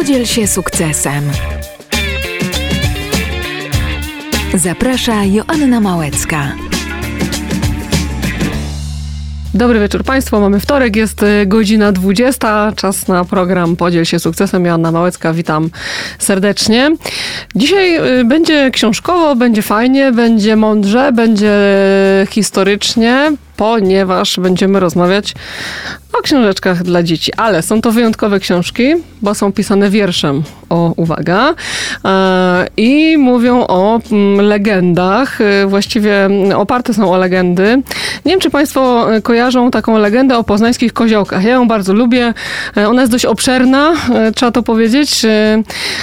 Podziel się sukcesem. Zaprasza Joanna Małecka. Dobry wieczór Państwu. Mamy wtorek, jest y, godzina 20. Czas na program Podziel się sukcesem. Joanna Małecka, witam serdecznie. Dzisiaj y, będzie książkowo, będzie fajnie, będzie mądrze, będzie historycznie, ponieważ będziemy rozmawiać o książeczkach dla dzieci, ale są to wyjątkowe książki, bo są pisane wierszem, o uwaga, e, i mówią o mm, legendach, e, właściwie oparte są o legendy. Nie wiem, czy Państwo kojarzą taką legendę o poznańskich koziołkach. Ja ją bardzo lubię. E, ona jest dość obszerna, trzeba to powiedzieć,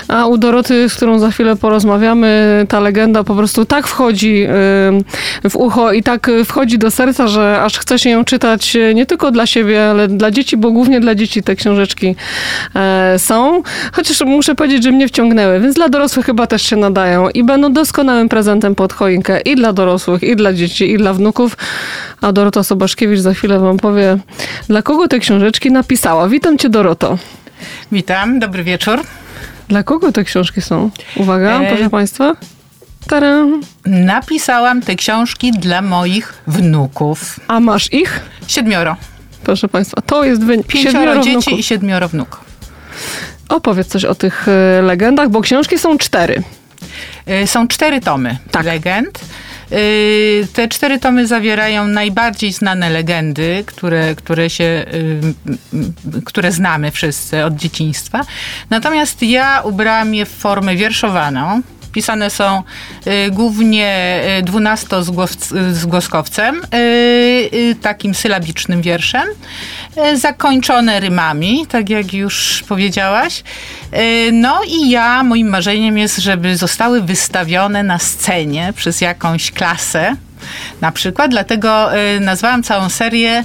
a u Doroty, z którą za chwilę porozmawiamy, ta legenda po prostu tak wchodzi w ucho i tak wchodzi do serca, że aż chce się ją czytać nie tylko dla siebie, ale dla dzieci, bo głównie dla dzieci te książeczki e, są. Chociaż muszę powiedzieć, że mnie wciągnęły, więc dla dorosłych chyba też się nadają i będą doskonałym prezentem pod choinkę i dla dorosłych, i dla dzieci, i dla wnuków. A Dorota Sobaszkiewicz za chwilę wam powie, dla kogo te książeczki napisała. Witam cię, Doroto. Witam, dobry wieczór. Dla kogo te książki są? Uwaga, e... proszę państwa. Taram. Napisałam te książki dla moich wnuków. A masz ich? Siedmioro. Proszę Państwa, to jest wynik. Pięcioro dzieci i siedmioro wnuków. Opowiedz coś o tych e, legendach, bo książki są cztery. E, są cztery tomy tak. legend. E, te cztery tomy zawierają najbardziej znane legendy, które, które, się, które znamy wszyscy od dzieciństwa. Natomiast ja ubrałam je w formę wierszowaną. Pisane są y, głównie y, dwunastozgłoskowcem, y, takim sylabicznym wierszem, zakończone rymami, tak jak już powiedziałaś. No i ja, moim marzeniem jest, żeby zostały wystawione na scenie przez jakąś klasę, na przykład, dlatego nazwałam całą serię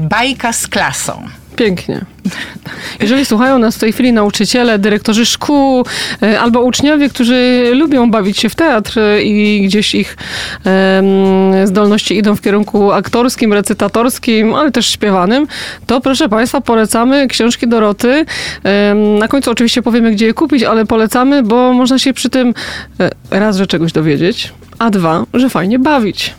Bajka z klasą. Pięknie. Jeżeli słuchają nas w tej chwili nauczyciele, dyrektorzy szkół e, albo uczniowie, którzy lubią bawić się w teatr e, i gdzieś ich zdolności idą w kierunku aktorskim, recytatorskim, ale też śpiewanym, to proszę Państwa polecamy książki Doroty. Na końcu oczywiście powiemy, gdzie je kupić, ale polecamy, bo można się przy tym e, raz, że czegoś dowiedzieć, a dwa, że fajnie bawić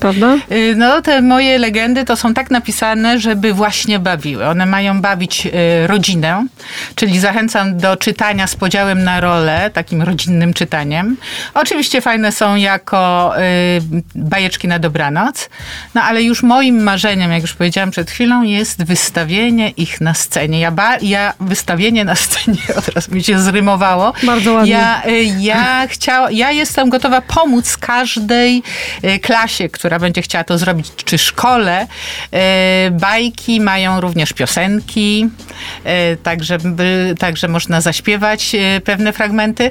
prawda? Y, no, te moje legendy to są tak napisane, żeby właśnie bawiły. One mają bawić y, rodzinę, czyli zachęcam do czytania z podziałem na rolę, takim rodzinnym czytaniem. Oczywiście fajne są jako y, bajeczki na dobranoc, no ale już moim marzeniem, jak już powiedziałam przed chwilą, jest wystawienie ich na scenie. Ja, ba, ja wystawienie na scenie, od razu mi się zrymowało. Bardzo ładnie. Ja, ja, chciała, ja jestem gotowa pomóc każdej klasie, która która będzie chciała to zrobić, czy szkole. E, bajki mają również piosenki, e, także, także można zaśpiewać e, pewne fragmenty.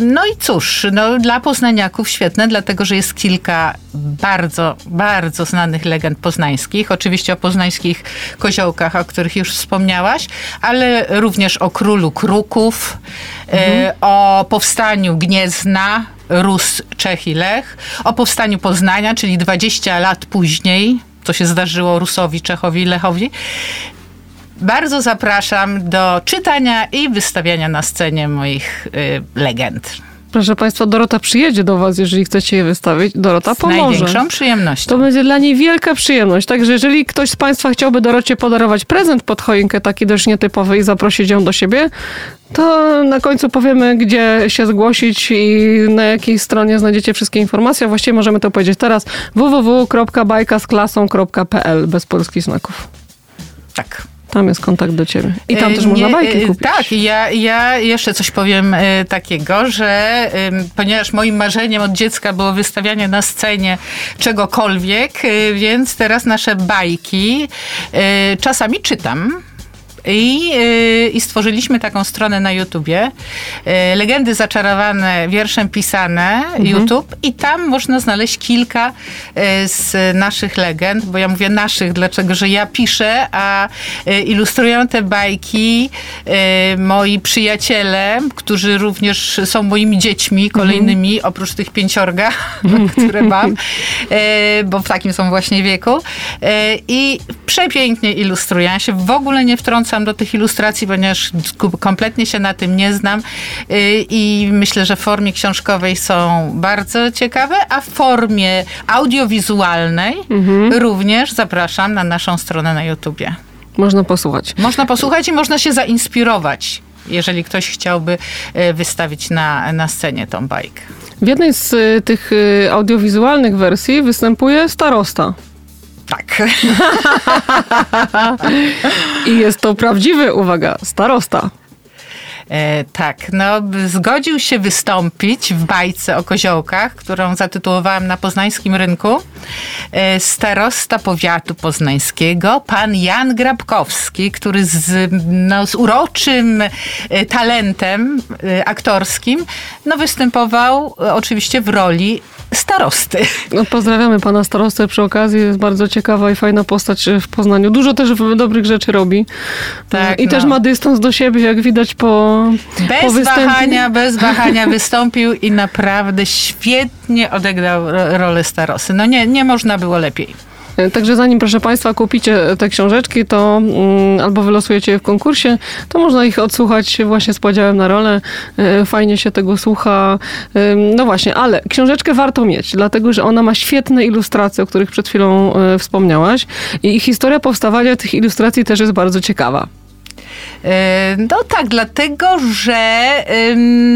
No i cóż, no, dla poznaniaków świetne, dlatego że jest kilka bardzo, bardzo znanych legend poznańskich. Oczywiście o poznańskich koziołkach, o których już wspomniałaś, ale również o królu kruków, mhm. o powstaniu Gniezna, Rus, Czech i Lech. O powstaniu Poznania, czyli 20 lat później, co się zdarzyło Rusowi, Czechowi i Lechowi. Bardzo zapraszam do czytania i wystawiania na scenie moich y, legend. Proszę Państwa, Dorota przyjedzie do Was, jeżeli chcecie je wystawić. Dorota z pomoże. Z największą przyjemnością. To będzie dla niej wielka przyjemność. Także jeżeli ktoś z Państwa chciałby Dorocie podarować prezent pod choinkę, taki dość nietypowy i zaprosić ją do siebie, to na końcu powiemy, gdzie się zgłosić i na jakiej stronie znajdziecie wszystkie informacje. Właściwie możemy to powiedzieć teraz www.bajkasklasą.pl bez polskich znaków. Tak. Tam jest kontakt do ciebie. I tam e, też można bajki e, kupić. Tak, ja, ja jeszcze coś powiem e, takiego, że ponieważ moim marzeniem od dziecka było wystawianie na scenie czegokolwiek, więc teraz nasze bajki czasami czytam i, y, I stworzyliśmy taką stronę na YouTubie. Y, legendy zaczarowane, wierszem pisane, mhm. YouTube. I tam można znaleźć kilka y, z naszych legend, bo ja mówię naszych, dlaczego, że ja piszę, a ilustrują te bajki moi przyjaciele, którzy również są moimi dziećmi kolejnymi, mhm. oprócz tych pięciorga, które mam, bo w takim są właśnie wieku. I przepięknie ilustrują. Ja się w ogóle nie wtrącam do tych ilustracji, ponieważ kompletnie się na tym nie znam i myślę, że w formie książkowej są bardzo ciekawe, a w formie audiowizualnej mhm. również zapraszam na naszą stronę na YouTubie. Można posłuchać. Można posłuchać i można się zainspirować, jeżeli ktoś chciałby wystawić na, na scenie tą bajkę. W jednej z tych audiowizualnych wersji występuje starosta. Tak. I jest to prawdziwy, uwaga, starosta. E, tak, no zgodził się wystąpić w bajce o koziołkach, którą zatytułowałam na poznańskim rynku. E, starosta powiatu poznańskiego, pan Jan Grabkowski, który z, no, z uroczym e, talentem e, aktorskim no, występował e, oczywiście w roli starosty. No, pozdrawiamy pana starostę przy okazji. Jest bardzo ciekawa i fajna postać w Poznaniu. Dużo też dobrych rzeczy robi. Tak, I no. też ma dystans do siebie, jak widać po Bez po wahania, bez wahania wystąpił i naprawdę świetnie odegrał rolę starosty. No nie, nie można było lepiej. Także zanim, proszę Państwa, kupicie te książeczki, to um, albo wylosujecie je w konkursie, to można ich odsłuchać właśnie z podziałem na rolę. E, fajnie się tego słucha. No właśnie, ale książeczkę warto mieć, dlatego że ona ma świetne ilustracje, o których przed chwilą e, wspomniałaś. I historia powstawania tych ilustracji też jest bardzo ciekawa. No tak, dlatego, że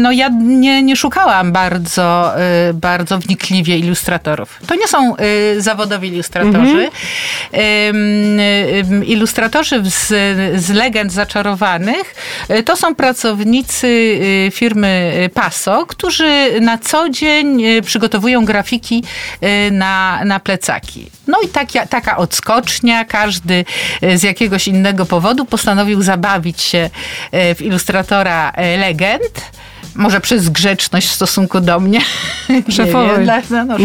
no ja nie, nie szukałam bardzo, y, bardzo wnikliwie ilustratorów. To nie są zawodowi ilustratorzy. Mhm. Ilustratorzy z, z legend zaczarowanych to są pracownicy firmy Paso, którzy na co dzień przygotowują grafiki na, na plecaki. No i taka, taka odskocznia, każdy z jakiegoś innego powodu postanowił zabawić się e, w ilustratora e, legend. Może przez grzeczność w stosunku do mnie. Szefowej. No, no,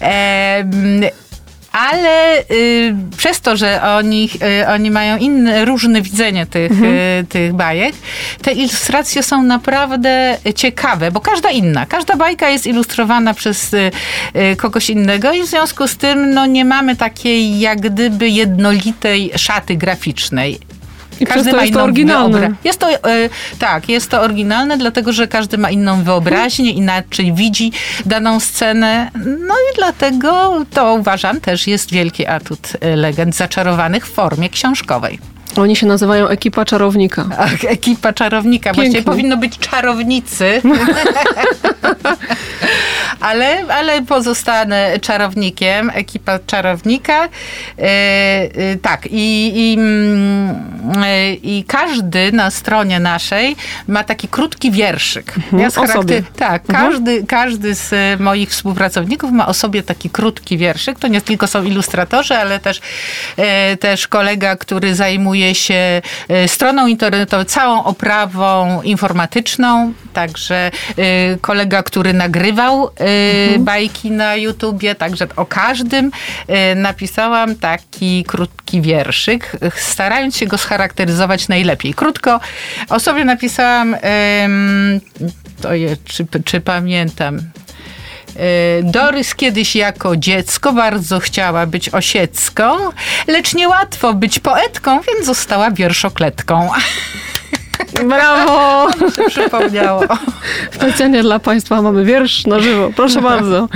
e, ale y, przez to, że oni, y, oni mają inne, różne widzenie tych, mhm. y, tych bajek, te ilustracje są naprawdę ciekawe, bo każda inna, każda bajka jest ilustrowana przez y, y, kogoś innego i w związku z tym no, nie mamy takiej jak gdyby jednolitej szaty graficznej. I każdy ma jest to oryginalne. Jest to, e, tak, jest to oryginalne, dlatego że każdy ma inną wyobraźnię, inaczej widzi daną scenę. No i dlatego to uważam też jest wielki atut e, legend zaczarowanych w formie książkowej. Oni się nazywają ekipa czarownika. Ach, ekipa czarownika. Pięknie. Właściwie powinno być czarownicy. ale, ale pozostanę czarownikiem. Ekipa czarownika. E, e, tak. I, i, mm, e, I każdy na stronie naszej ma taki krótki wierszyk. Mhm, ja charakter... Tak. Mhm. Każdy, każdy z moich współpracowników ma o sobie taki krótki wierszyk. To nie tylko są ilustratorzy, ale też, też kolega, który zajmuje się stroną internetową, całą oprawą informatyczną. Także e, kolega, który nagrywał e, mhm. bajki na YouTubie, także o każdym napisałam taki krótki wierszyk, starając się go scharakteryzować najlepiej. Krótko o sobie napisałam, to je, czy, czy pamiętam, E, Dorys kiedyś jako dziecko bardzo chciała być osiecką, lecz niełatwo być poetką, więc została wierszokletką. Brawo! Się przypomniało. Specjalnie dla Państwa mamy wiersz na żywo. Proszę bardzo.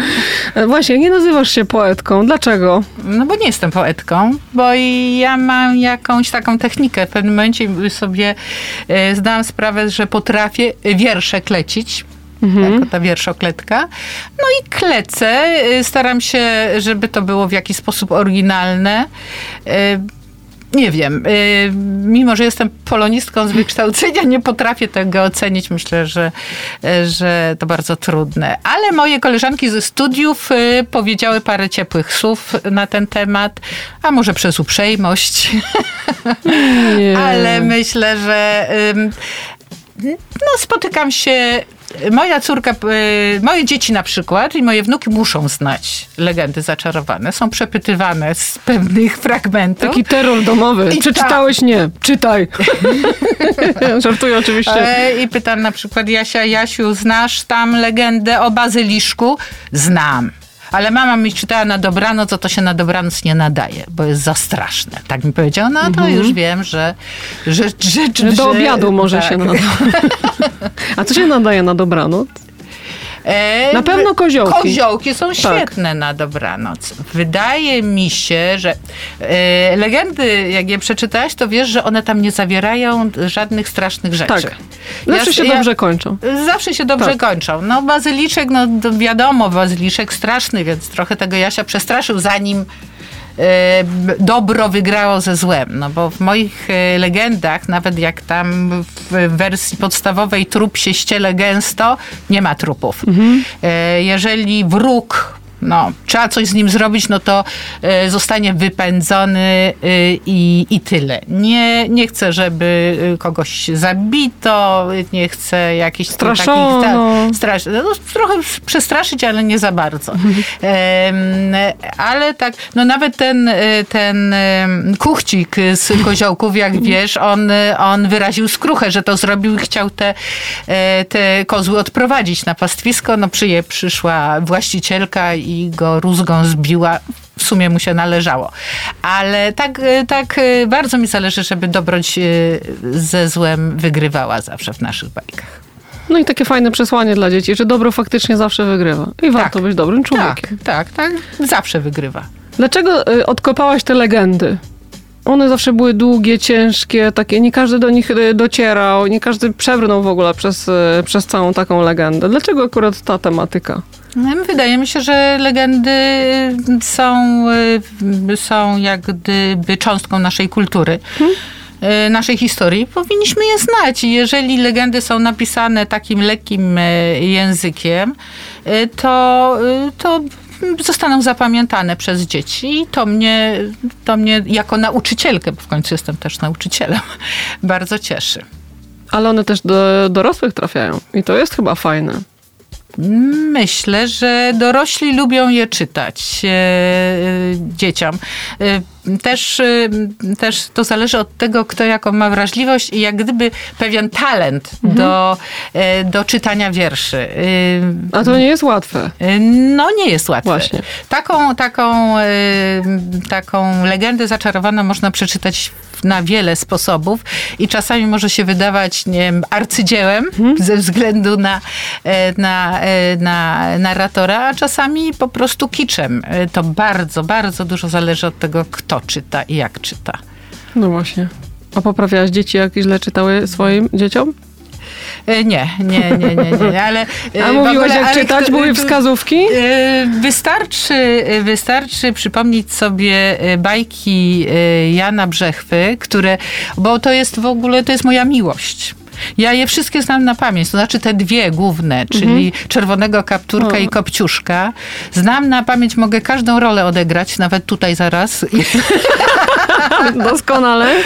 E, właśnie, nie nazywasz się poetką. Dlaczego? No bo nie jestem poetką, bo ja mam jakąś taką technikę. W pewnym momencie sobie e, zdałam sprawę, że potrafię wiersze klecić mhm. jako ta wierszokletka. No i klecę. Y, staram się, żeby to było w jakiś sposób oryginalne y, nie wiem, y, mimo że jestem polonistką z wykształcenia, nie potrafię tego ocenić. Myślę, że, że to bardzo trudne. Ale moje koleżanki ze studiów powiedziały parę ciepłych słów na ten temat, a może przez uprzejmość. Ale myślę, że no, spotykam się moja córka, e, moje dzieci na przykład i moje wnuki muszą znać legendy zaczarowane. Są przepytywane z pewnych fragmentów. Taki terror domowy. I Przeczytałeś? Ta... Nie. Czytaj. Żartuję oczywiście. E, I pytam na przykład Jasia, Jasiu, znasz tam legendę o bazyliszku? Znam. Ale mama mi czytała na dobranoc, to to się na dobranoc nie nadaje, bo jest za straszne. Tak mi powiedział, no to Mhm. już wiem, że... że, Że do obiadu może tak. się nadaje. A co się nadaje na dobranoc? E, Na pewno koziołki. Tak. Koziołki są świetne na dobranoc. Wydaje mi się, że e, legendy, jak je przeczytałaś, to wiesz, że one tam nie zawierają żadnych strasznych rzeczy. Tak. Zawsze Ja- się ja- dobrze kończą. Zawsze się dobrze Tak. kończą. No bazyliczek, no wiadomo, bazyliczek straszny, więc trochę tego Jasia przestraszył, zanim dobro wygrało ze złem. No bo w moich e, legendach, nawet jak tam w wersji podstawowej trup się ściele gęsto, nie ma trupów. E, Jeżeli wróg no, trzeba coś z nim zrobić, no to e, zostanie wypędzony e, i, i tyle. Nie, nie chcę, żeby e, kogoś zabito, nie chcę jakichś Straszono. takich... Ta, strasz, no, trochę przestraszyć, ale nie za bardzo. Ale tak, no nawet ten, ten kuchcik z koziołków, jak wiesz, on, on wyraził skruchę, że to zrobił i chciał te, te kozły odprowadzić na pastwisko. No przyje, przyszła właścicielka i go rózgą zbiła. W sumie mu się należało. Ale tak, e, tak e, bardzo mi zależy, żeby dobroć e, ze złem wygrywała zawsze w naszych bajkach. No i takie fajne przesłanie dla dzieci, że dobro faktycznie zawsze wygrywa. I warto być dobrym Tak, człowiekiem. tak, tak. Zawsze wygrywa. Dlaczego odkopałaś te legendy? One zawsze były długie, ciężkie, takie, nie każdy do nich docierał, nie każdy przebrnął w ogóle przez, przez całą taką legendę. Dlaczego akurat ta tematyka? No, Wydaje mi się, że legendy są, y, są jak gdyby cząstką naszej kultury. y, naszej historii, powinniśmy je znać. I jeżeli legendy są napisane takim lekkim y, językiem, to, to zostaną zapamiętane przez dzieci i to mnie, to mnie jako nauczycielkę, bo w końcu jestem też nauczycielem, bardzo cieszy. Ale one też do dorosłych trafiają. I to jest chyba fajne. Myślę, że dorośli lubią je czytać e, e, dzieciom. Też, e, też to zależy od tego, kto jaką ma wrażliwość i jak gdyby pewien talent do, e, do czytania wierszy. E, A to nie jest łatwe. E, No nie jest łatwe. Właśnie. Taką, taką, taką legendę zaczarowaną można przeczytać na wiele sposobów i czasami może się wydawać nie wiem, arcydziełem ze względu na, e, na, e, na narratora, a czasami po prostu kiczem. To bardzo, bardzo dużo zależy od tego, kto czyta i jak czyta. No właśnie. A poprawiałaś dzieci, jak źle czytały swoim dzieciom? E, Nie, nie, nie, nie, nie, ale... e, A mówiłaś, ogóle, jak czytać? kto- Były wskazówki? E, Wystarczy, wystarczy przypomnieć sobie e, bajki e, Jana Brzechwy, które, bo to jest w ogóle, to jest moja miłość. Ja je wszystkie znam na pamięć, to znaczy te dwie główne, czyli Czerwonego Kapturka O. i Kopciuszka. Znam na pamięć, mogę każdą rolę odegrać, nawet tutaj zaraz. Doskonale.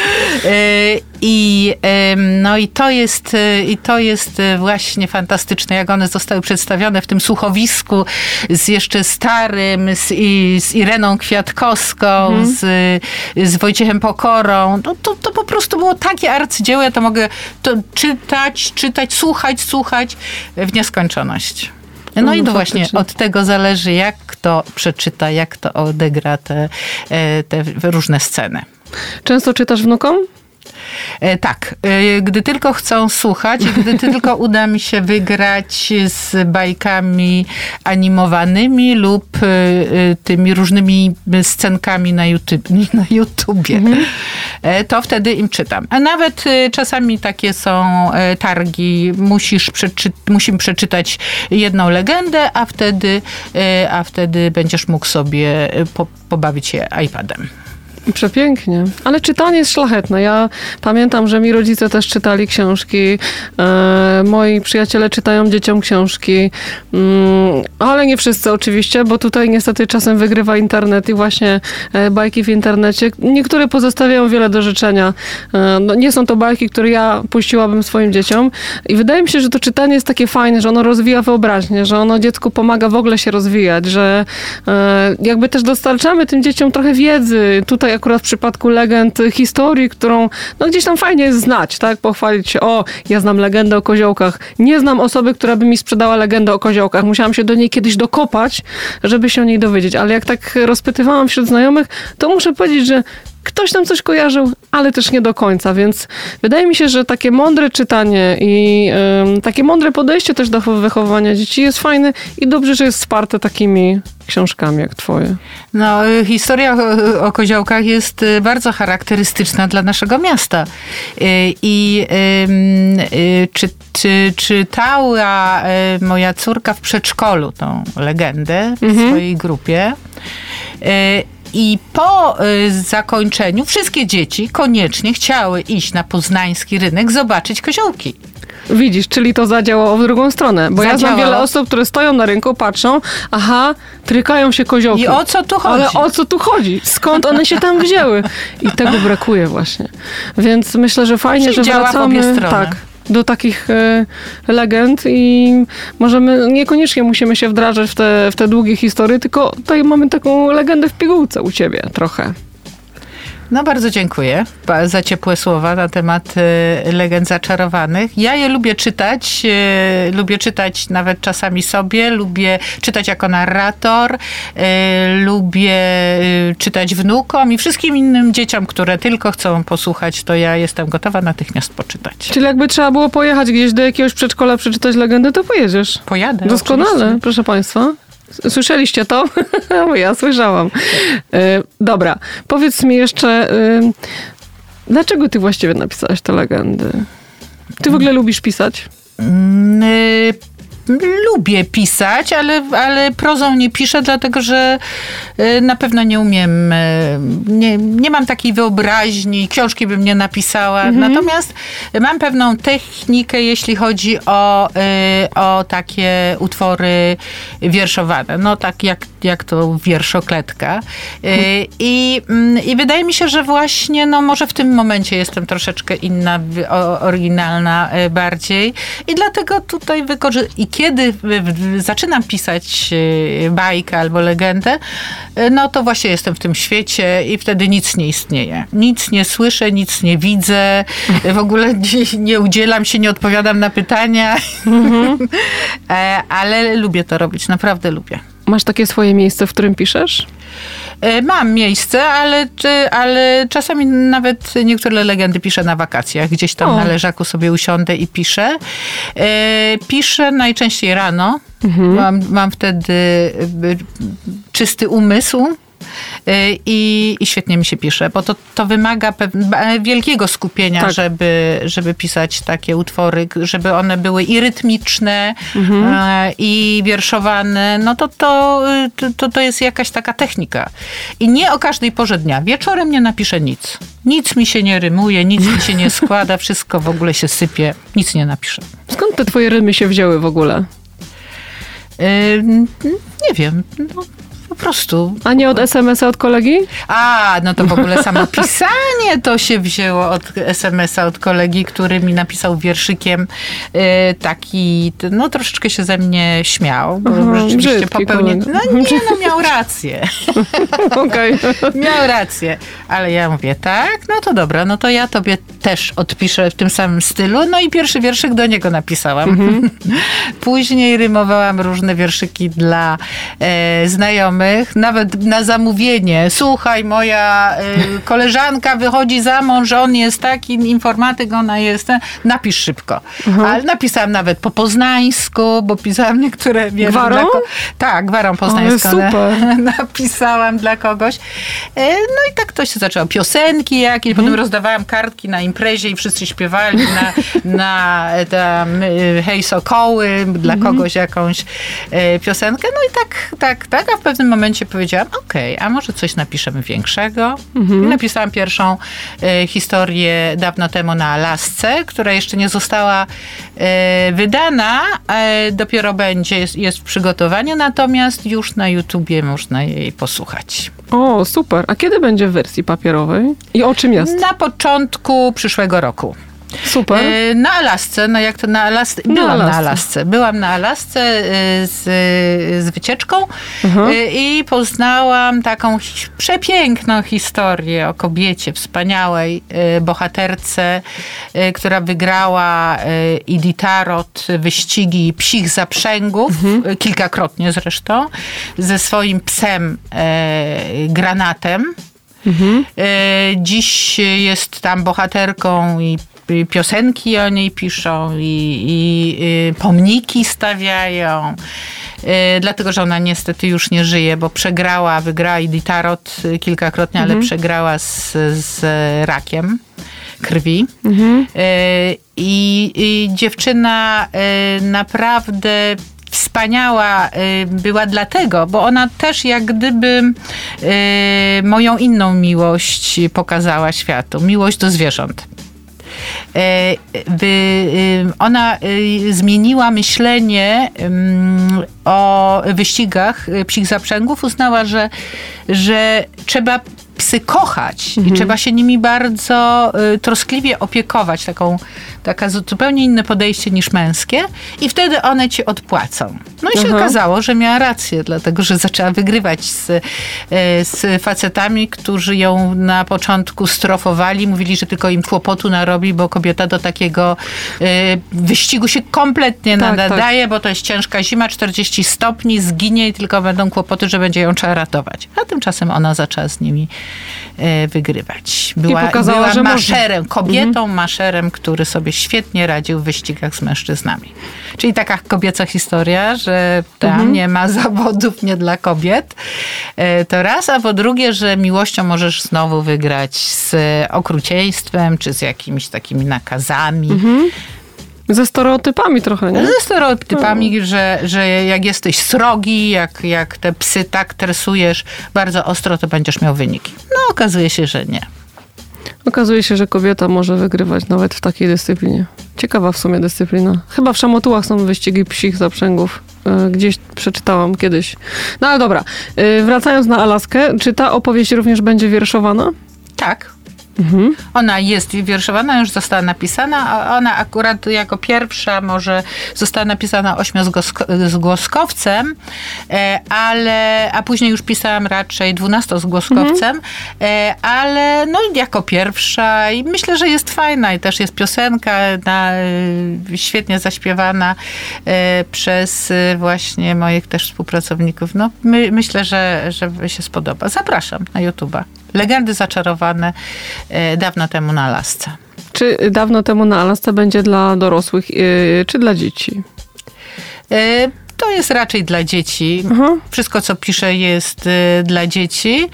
E, I, no i to jest, e, i to jest e, właśnie fantastyczne, jak one zostały przedstawione w tym słuchowisku z jeszcze starym, z, i, z Ireną Kwiatkowską, z, z Wojciechem Pokorą. No, to, to po prostu było takie arcydzieło, ja to mogę to czytać, czytać, słuchać, słuchać w nieskończoność. No, No, i to no właśnie od tego zależy, jak kto przeczyta, jak kto odegra te, e, te różne sceny. Często czytasz wnukom? E, Tak, e, gdy tylko chcą słuchać i gdy tylko uda mi się wygrać z bajkami animowanymi lub e, tymi różnymi scenkami na, YouTube, na YouTubie, e, to wtedy im czytam. A nawet czasami takie są targi, musisz przeczy, musimy przeczytać jedną legendę, a wtedy, a wtedy będziesz mógł sobie po, pobawić się iPadem. Przepięknie. Ale czytanie jest szlachetne. Ja pamiętam, że mi rodzice też czytali książki. E, moi przyjaciele czytają dzieciom książki. Mm, ale nie wszyscy oczywiście, bo tutaj niestety czasem wygrywa internet i właśnie e, bajki w internecie. Niektóre pozostawiają wiele do życzenia. E, no, nie są to bajki, które ja puściłabym swoim dzieciom. I wydaje mi się, że to czytanie jest takie fajne, że ono rozwija wyobraźnię, że ono dziecku pomaga w ogóle się rozwijać, że jakby też dostarczamy tym dzieciom trochę wiedzy. Tutaj akurat w przypadku legend historii, którą no gdzieś tam fajnie jest znać, tak? Pochwalić się, o, ja znam legendę o koziołkach. Nie znam osoby, która by mi sprzedała legendę o koziołkach. Musiałam się do niej kiedyś dokopać, żeby się o niej dowiedzieć. Ale jak tak rozpytywałam wśród znajomych, to muszę powiedzieć, że ktoś tam coś kojarzył, ale też nie do końca, więc wydaje mi się, że takie mądre czytanie i y, takie mądre podejście też do wychowywania dzieci jest fajne i dobrze, że jest wsparte takimi książkami jak twoje. No, y, historia o, o koziołkach jest y, bardzo charakterystyczna dla naszego miasta. Y, I czy, czy, czytała moja córka w przedszkolu tą legendę w mhm. swojej grupie. I po zakończeniu wszystkie dzieci koniecznie chciały iść na poznański rynek, zobaczyć koziołki. Widzisz, czyli to zadziałało w drugą stronę. Bo zadziałało. ja znam wiele osób, które stoją na rynku, patrzą, aha, trykają się koziołki. I o co tu chodzi? Ale o co tu chodzi? Skąd one się tam wzięły? I tego brakuje właśnie. Więc myślę, że fajnie, Czyli że wracamy. Tak, do takich e, legend i możemy, niekoniecznie musimy się wdrażać w te, w te długie historie, tylko tutaj mamy taką legendę w pigułce u ciebie trochę. No bardzo dziękuję za ciepłe słowa na temat y, legend zaczarowanych. Ja je lubię czytać, y, lubię czytać nawet czasami sobie, lubię czytać jako narrator, y, lubię czytać wnukom i wszystkim innym dzieciom, które tylko chcą posłuchać, to ja jestem gotowa natychmiast poczytać. Czyli jakby trzeba było pojechać gdzieś do jakiegoś przedszkola przeczytać legendę, to pojedziesz. Pojadę. Doskonale, oczywiście. proszę Państwa. Słyszeliście to? ja słyszałam. E, dobra, powiedz mi jeszcze, e, dlaczego ty właściwie napisałaś te legendy? Ty w ogóle lubisz pisać? Lubię pisać, ale, ale prozą nie piszę, dlatego że y, na pewno nie umiem, y, nie, nie mam takiej wyobraźni, książki bym nie napisała. Mhm. Natomiast mam pewną technikę, jeśli chodzi o, y, o takie utwory wierszowane. No tak jak, jak to wierszokletka. I, mm, I wydaje mi się, że właśnie no może w tym momencie jestem troszeczkę inna, oryginalna bardziej. I dlatego tutaj wykorzystam kiedy zaczynam pisać e, bajkę albo legendę, e, no to właśnie jestem w tym świecie i wtedy nic nie istnieje. Nic nie słyszę, nic nie widzę, w ogóle nie udzielam się, nie odpowiadam na pytania, mhm. E, ale lubię to robić, naprawdę lubię. Masz takie swoje miejsce, w którym piszesz? E, mam miejsce, ale, ale czasami nawet niektóre legendy piszę na wakacjach. Gdzieś tam o. na leżaku sobie usiądę i piszę. E, piszę najczęściej rano. Mhm. Mam, mam wtedy e, czysty umysł i, i świetnie mi się pisze, bo to, to wymaga wielkiego skupienia, tak. żeby, żeby pisać takie utwory, żeby one były i rytmiczne, mhm. I wierszowane. No to, to, to, to jest jakaś taka technika. I nie o każdej porze dnia. Wieczorem nie napiszę nic. Nic mi się nie rymuje, nic mi się nie składa, wszystko w ogóle się sypie. Nic nie napiszę. Skąd te twoje rymy się wzięły w ogóle? Yy, nie wiem. No, po prostu. A nie od SMS-a od kolegi? A, no to w ogóle samo pisanie to się wzięło od SMS-a od kolegi, który mi napisał wierszykiem y, taki, no troszeczkę się ze mnie śmiał, bo Aha, rzeczywiście popełnił. No nie, no miał rację. Okej. miał rację. Ale ja mówię, tak, no to dobra, no to ja tobie też odpiszę w tym samym stylu. No i pierwszy wierszyk do niego napisałam. Mhm. Później rymowałam różne wierszyki dla e, znajomych znajomych, nawet na zamówienie. Słuchaj, moja y, koleżanka wychodzi za mąż, on jest taki informatyk, ona jest. Napisz szybko. Mhm. Ale napisałam nawet po poznańsku, bo pisałam niektóre wiersze. Gwarą? Ko- tak, gwarą poznańską. super. napisałam dla kogoś. E, no i tak to się zaczęło. Piosenki jakieś, mhm. potem rozdawałam kartki na imprezie i wszyscy śpiewali na, na tam y, hej sokoły, dla mhm. kogoś jakąś e, piosenkę. No i tak, tak, tak, a w pewnym pewnym momencie powiedziałam, okej, okay, a może coś napiszemy większego. Mhm. Napisałam pierwszą e, historię dawno temu na Alasce, która jeszcze nie została e, wydana, e, dopiero będzie, jest, jest w przygotowaniu, natomiast już na YouTubie można jej posłuchać. O, super. A kiedy będzie w wersji papierowej? I o czym jest? Na początku przyszłego roku. Super. E, Na Alasce, no jak to na Alasce? Byłam Alasce. na Alasce. Byłam na Alasce e, z, z wycieczką Mhm. e, i poznałam taką hi- przepiękną historię o kobiecie, wspaniałej e, bohaterce, e, która wygrała e, Iditarot wyścigi psich zaprzęgów, Mhm. e, kilkakrotnie zresztą, ze swoim psem e, granatem. E, Dziś jest tam bohaterką i piosenki o niej piszą i, i y, pomniki stawiają. Y, Dlatego, że ona niestety już nie żyje, bo przegrała, wygrała Iditarot y, kilkakrotnie, ale przegrała z, z rakiem krwi. Y, I, I dziewczyna naprawdę wspaniała była dlatego, bo ona też jak gdyby moją inną miłość pokazała światu. Miłość do zwierząt. E, ona y, zmieniła myślenie o wyścigach y, psich zaprzęgów. Uznała, że, że trzeba psy kochać i trzeba się nimi bardzo y, troskliwie opiekować. Taką, taka zu- zupełnie inne podejście niż męskie i wtedy one ci odpłacą. No i się Aha. okazało, że miała rację, dlatego że zaczęła wygrywać z, y, z facetami, którzy ją na początku strofowali, mówili, że tylko im kłopotu narobi, bo kobieta do takiego y, wyścigu się kompletnie Tak, nadaje, bo to jest ciężka zima, 40 stopni, zginie i tylko będą kłopoty, że będzie ją trzeba ratować. A tymczasem ona zaczęła z nimi wygrywać. Była, pokazała, była że maszerem, kobietą maszerem, który sobie świetnie radził w wyścigach z mężczyznami. Czyli taka kobieca historia, że tam nie ma zawodów nie dla kobiet. E, To raz, a po drugie, że miłością możesz znowu wygrać z okrucieństwem, czy z jakimiś takimi nakazami. Ze stereotypami trochę, nie? Ze stereotypami, że, że jak jesteś srogi, jak, jak te psy tak tresujesz bardzo ostro, to będziesz miał wyniki. No okazuje się, że nie. Okazuje się, że kobieta może wygrywać nawet w takiej dyscyplinie. Ciekawa w sumie dyscyplina. Chyba w Szamotułach są wyścigi psich zaprzęgów. E, Gdzieś przeczytałam kiedyś. No ale dobra, E, wracając na Alaskę, czy ta opowieść również będzie wierszowana? Tak. Ona jest wierszowana, już została napisana, a ona akurat jako pierwsza może została napisana ośmiozgłoskowcem, e, ale, a później już pisałam raczej dwunastozgłoskowcem, e, ale no jako pierwsza i myślę, że jest fajna i też jest piosenka na, e, świetnie zaśpiewana przez właśnie moich też współpracowników. No my, myślę, że, że się spodoba. Zapraszam na YouTube'a. Legendy zaczarowane e, dawno temu na Alasce. Czy dawno temu na Alasce będzie dla dorosłych, e, czy dla dzieci? E, To jest raczej dla dzieci. Aha. Wszystko, co piszę, jest dla dzieci.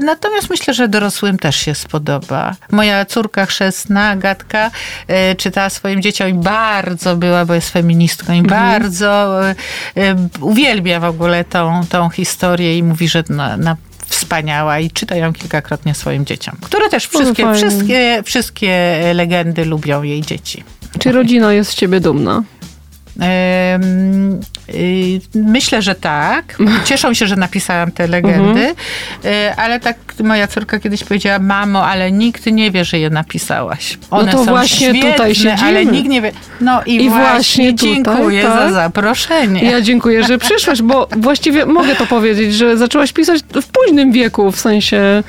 Natomiast myślę, że dorosłym też się spodoba. Moja córka chrzestna, Agatka, e, czytała swoim dzieciom i bardzo była, bo jest feministką i bardzo e, e, uwielbia w ogóle tą, tą historię i mówi, że na, na wspaniała i czyta ją kilkakrotnie swoim dzieciom, które też wszystkie, fajnie. wszystkie, wszystkie legendy lubią jej dzieci. Czy rodzina jest z ciebie dumna? Y, Myślę, że tak. Cieszą się, że napisałam te legendy, Y, ale tak moja córka kiedyś powiedziała, mamo, ale nikt nie wie, że je napisałaś. One to są właśnie świetne, tutaj siedzimy. ale nikt nie wie. No i, I właśnie, tutaj, dziękuję tak. za zaproszenie. Ja dziękuję, że przyszłaś, bo właściwie mogę to powiedzieć, że zaczęłaś pisać w późnym wieku, w sensie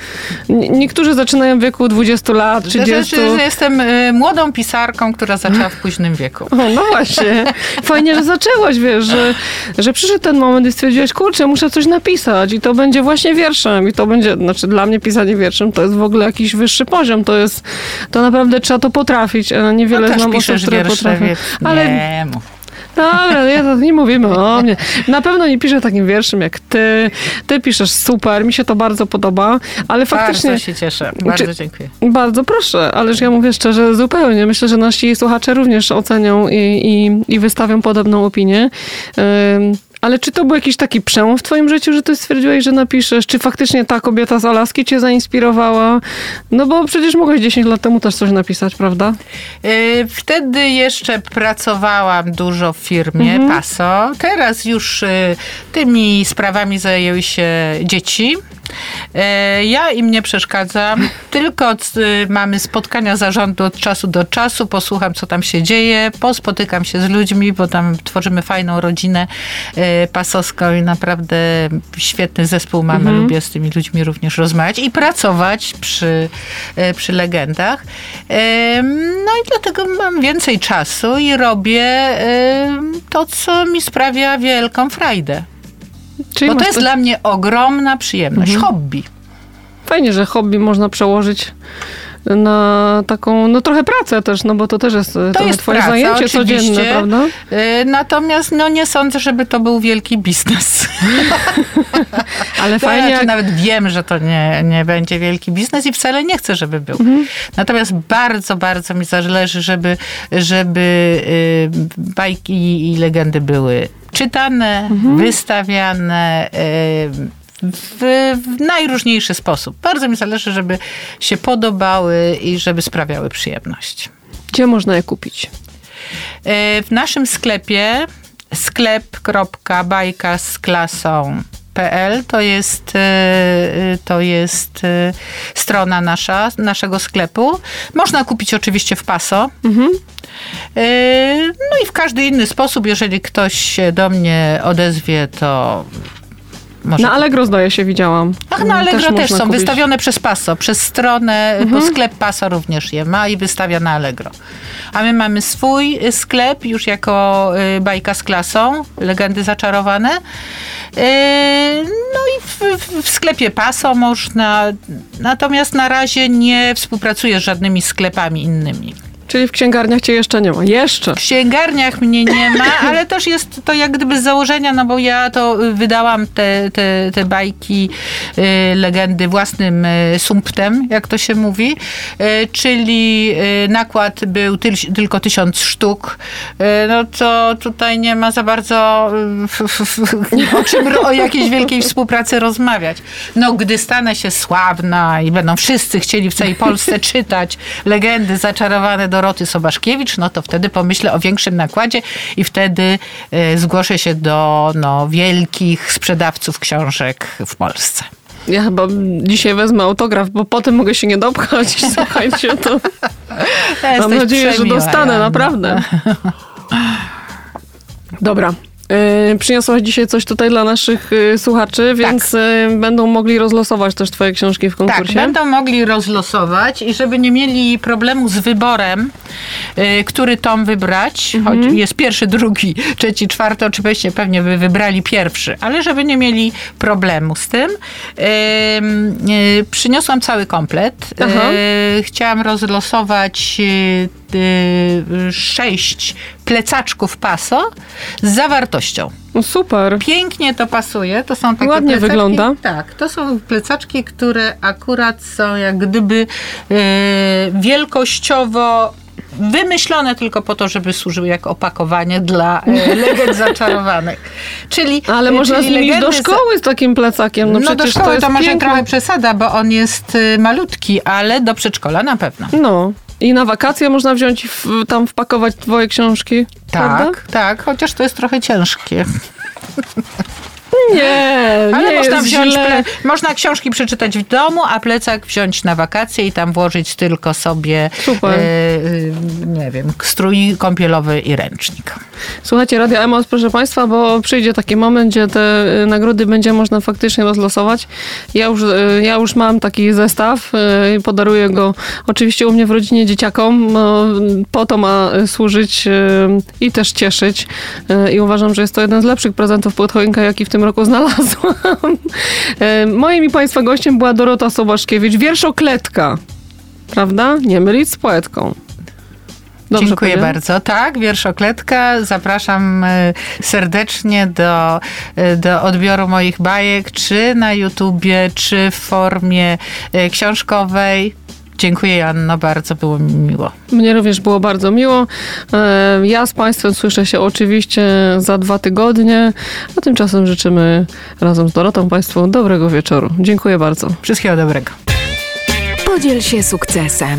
niektórzy zaczynają w wieku 20 lat, Że, 30. że, że jestem y, młodą pisarką, która zaczęła w późnym wieku. O, no właśnie. Fajnie, że zaczęłaś, wiesz, że, że przyszedł ten moment i stwierdziłaś, kurczę, muszę coś napisać i to będzie właśnie wierszem i to będzie, znaczy dla mnie pisanie wierszem to jest w ogóle jakiś wyższy poziom, to jest, to naprawdę trzeba to potrafić, niewiele no, znam osób, które wiersze, potrafią. Ale nie mów. Dobra, ja to nie mówimy o mnie. Na pewno nie piszę takim wierszem jak ty. Ty piszesz super, mi się to bardzo podoba, ale faktycznie... Bardzo się cieszę. Bardzo Czy- dziękuję. Bardzo proszę, ależ ja mówię szczerze, zupełnie. Myślę, że nasi słuchacze również ocenią i, i, i wystawią podobną opinię. Ym, ale czy to był jakiś taki przełom w twoim życiu, że ty stwierdziłeś, że napiszesz? Czy faktycznie ta kobieta z Alaski cię zainspirowała? No bo przecież mogłeś 10 lat temu też coś napisać, prawda? Y, Wtedy jeszcze pracowałam dużo w firmie PASO. Teraz już y, tymi sprawami zajęły się dzieci. E, Ja im nie przeszkadzam, tylko od- y, mamy spotkania zarządu od czasu do czasu, posłucham, co tam się dzieje, pospotykam się z ludźmi, bo tam tworzymy fajną rodzinę e, pasowską i naprawdę świetny zespół mamy. Lubię z tymi ludźmi również rozmawiać i pracować przy, e, przy legendach. No i dlatego mam więcej czasu i robię to, co mi sprawia wielką frajdę. Czyli Bo to masz jest te- dla mnie ogromna przyjemność, hobby. Fajnie, że hobby można przełożyć na taką, no trochę pracę też, no bo to też jest to jest twoje praca, zajęcie oczywiście. codzienne, prawda? Y, Natomiast no, nie sądzę, żeby to był wielki biznes. Ale To fajnie, znaczy, jak nawet wiem, że to nie, nie będzie wielki biznes i wcale nie chcę, żeby był. Mhm. Natomiast bardzo, bardzo mi zależy, żeby, żeby y, bajki i legendy były czytane, Mhm. wystawiane. W, w najróżniejszy sposób. Bardzo mi zależy, żeby się podobały i żeby sprawiały przyjemność. gdzie można je kupić? E, W naszym sklepie sklep.bajkasklasą.pl to jest, e, to jest e, strona nasza, naszego sklepu. Można kupić oczywiście w Paso. E, No i w każdy inny sposób, jeżeli ktoś się do mnie odezwie, to może Na Allegro zdaje się, widziałam. Ach, na Allegro też, można są kupić. Mhm. wystawione przez Paso, przez stronę, bo sklep Paso również je ma i wystawia na Allegro. A my mamy swój sklep już jako y, bajka z klasą, legendy zaczarowane. Y, No i w, w- w sklepie Paso można, natomiast na razie nie współpracuję z żadnymi sklepami innymi. Czyli w księgarniach cię jeszcze nie ma. Jeszcze. W księgarniach mnie nie ma, ale też jest to jak gdyby z założenia, no bo ja to wydałam te, te, te bajki, y, legendy własnym y, sumptem, jak to się mówi, y, czyli nakład był tyl, tylko tysiąc sztuk, no to tutaj nie ma za bardzo o czym, o jakiejś wielkiej współpracy rozmawiać. No gdy stanę się sławna i będą wszyscy chcieli w całej Polsce czytać legendy zaczarowane Doroty Sobaszkiewicz, no to wtedy pomyślę o większym nakładzie i wtedy y, zgłoszę się do no, wielkich sprzedawców książek w Polsce. Ja chyba dzisiaj wezmę autograf, bo potem mogę się nie dopchać. Słuchajcie, to mam nadzieję, że dostanę, naprawdę. Dobra. Yy, przyniosłaś dzisiaj coś tutaj dla naszych yy, słuchaczy, więc yy, będą mogli rozlosować też twoje książki w Tak, konkursie. będą mogli rozlosować i żeby nie mieli problemu z wyborem, y, który tom wybrać, choć jest pierwszy, drugi, trzeci, czwarty, oczywiście pewnie by wybrali pierwszy, ale żeby nie mieli problemu z tym, ym, y, przyniosłam cały komplet. Aha. Y, chciałam rozlosować y, y, sześć plecaczków paso z zawartością. No super. Pięknie to pasuje. To są takie Ładnie plecaczki, wygląda. Tak, to są plecaczki, które akurat są jak gdyby e, wielkościowo wymyślone tylko po to, żeby służyły jako opakowanie dla e, legend zaczarowanych. Czyli, Ale e, można z czyli nim iść do szkoły z takim plecakiem. No, No, do szkoły to to, może trochę przesada, bo on jest malutki, ale do przedszkola na pewno. No. I na wakacje można wziąć i w, tam wpakować twoje książki. Prawda? Tak, tak, chociaż to jest trochę ciężkie. Nie, Ale nie można wziąć, źle. można książki przeczytać w domu, a plecak wziąć na wakacje i tam włożyć tylko sobie, Super. e, e, nie wiem, strój kąpielowy i ręcznik. Słuchajcie, Radio Emos, proszę Państwa, bo przyjdzie taki moment, gdzie te y, nagrody będzie można faktycznie rozlosować. Ja już, ja już mam taki zestaw i podaruję go oczywiście u mnie w rodzinie dzieciakom. Po to ma służyć i też cieszyć. I uważam, że jest to jeden z lepszych prezentów pod choinkę, jaki w tym roku znalazłam. Y, Moim i Państwa gościem była Dorota Sobaszkiewicz, wierszokletka. Prawda? Nie mylić z poetką. Dobrze Dziękuję powiedziałam? bardzo. Tak, wierszokletka. Zapraszam e, serdecznie do, e, do odbioru moich bajek, czy na YouTubie, czy w formie e, książkowej. Dziękuję, Janno, bardzo było mi miło. Mnie również było bardzo miło. E, Ja z Państwem słyszę się oczywiście za dwa tygodnie, a tymczasem życzymy razem z Dorotą Państwu dobrego wieczoru. Dziękuję bardzo. Wszystkiego dobrego. Podziel się sukcesem.